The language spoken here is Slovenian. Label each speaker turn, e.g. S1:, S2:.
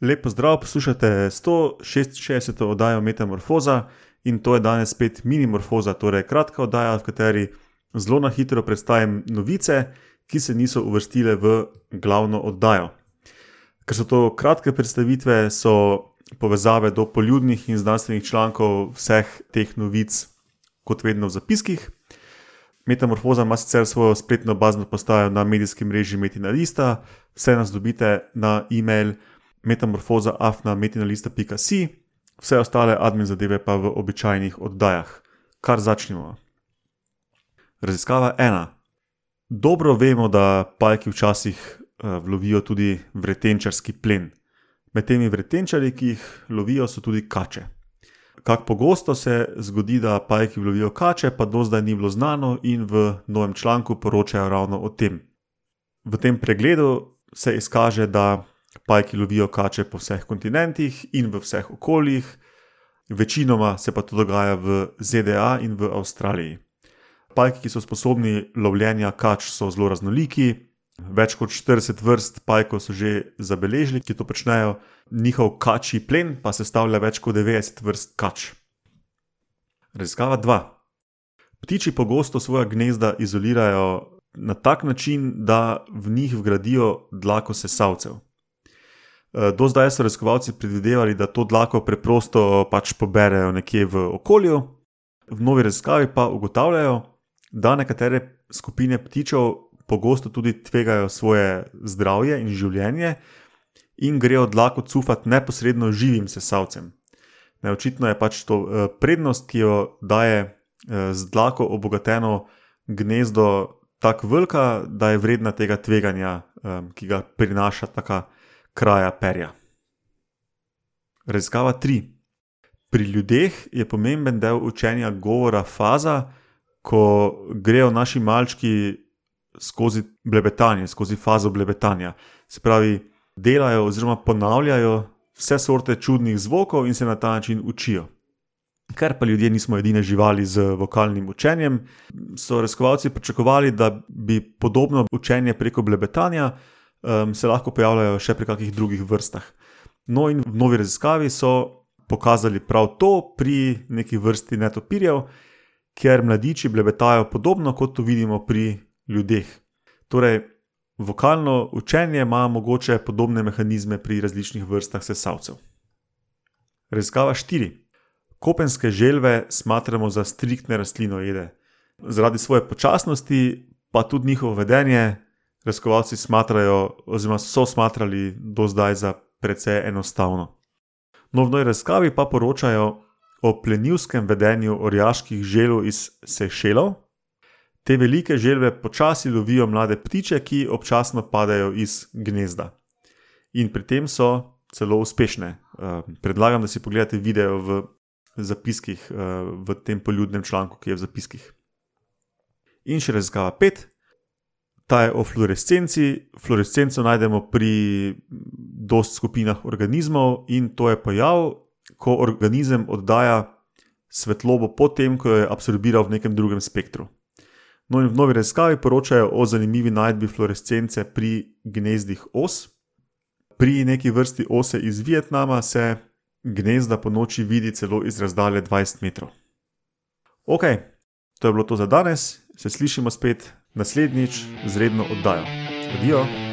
S1: Lepo zdrav, poslušate 166. oddajo Metamorfoza in to je danes spet minimorfoza, torej kratka oddaja, v kateri zelo na hitro predstavim novice, ki se niso uvrstile v glavno oddajo. Ker so to kratke predstavitve, so povezave do poljudnih in znanstvenih člankov vseh teh novic, kot vedno v zapiskih. Metamorfoza ima sicer svojo spletno bazno postajo na medijskem mreži Metina Lista, vse nas dobite na e-mail metamorfoza.afna.metina.si, vse ostale admin zadeve pa v običajnih oddajah. Kar začnemo. Raziskava ena. Dobro vemo, da pajki včasih uh, lovijo tudi vretenčarski plen. Med temi vretenčari, ki jih lovijo, so tudi kače. Kako pogosto se zgodi, da pajki lovijo kače, pa do zdaj ni bilo znano, in v novem članku poročajo ravno o tem. V tem pregledu se izkaže, da pajki lovijo kače po vseh kontinentih in v vseh okoljih, večinoma se pa to dogaja v ZDA in v Avstraliji. Pajki, ki so sposobni lovljenja kač, so zelo raznoliki. Več kot 40 vrst pajkov so že zabeležili, ki to počnejo, njihov kačji plen pa sestavlja več kot 90 vrst kač. Raziskava 2. Ptiči pogosto svoja gnezda izolirajo na tak način, da v njih vgradijo dlako sesalcev. Do zdaj so raziskovalci predvidevali, da to dlako preprosto pač poberejo nekje v okolju, v novi raziskavi pa ugotavljajo, da nekatere skupine ptičev pogosto tudi tvegajo svoje zdravje in življenje in grejo dlako cufati neposredno živim sesalcem. Ne, očitno je pač to prednost, ki jo daje z dlako obogateno gnezdo, tako velika, da je vredna tega tveganja, ki ga prinaša taka kraja perja. Raziskava 3. Pri ljudeh je pomemben del učenja govora faza, ko grejo naši malčki skozi blebetanje, skozi fazo blebetanja. Se pravi, delajo oziroma ponavljajo vse sorte čudnih zvokov in se na ta način učijo. Ker pa ljudje nismo edine živali z vokalnim učenjem, so raziskovalci pričakovali, da bi podobno učenje preko blebetanja um, se lahko pojavljalo še pri kakšnih drugih vrstah. No, in v novi raziskavi so pokazali prav to pri neki vrsti netopirjev, ker mladiči blebetajo podobno kot to vidimo pri ljudeh. Torej, vokalno učenje ima mogoče podobne mehanizme pri različnih vrstah sesalcev. Raziskava 4. Kopenske želve smatramo za striktne rastlinojede. Zaradi svoje počasnosti, pa tudi njihovo vedenje, raziskovalci smatrajo, oziroma so smatrali do zdaj za precej enostavno. No, v novi raziskavi pa poročajo o plenilskem vedenju orjaških želv iz Sejšelov. Te velike želve počasi lovijo mlade ptiče, ki občasno padejo iz gnezda. In pri tem so celo uspešne. Predlagam, da si pogledate video v zapiskih, v tem poljudnem članku, ki je v zapiskih. In še raziskava 5. Ta je o fluorescenci. Fluorescenco najdemo pri dosti skupinah organizmov, in to je pojav, ko organizem oddaja svetlobo po tem, ko jo je absorbiral v nekem drugem spektru. No, in v novi raziskavi poročajo o zanimivi najdbi fluorescence pri gnezdih os. Pri neki vrsti ose iz Vietnama se gnezda po noči vidi celo iz razdalje 20 metrov. Ok, to je bilo to za danes, se slišimo spet naslednjič z redno oddajo. Adijo!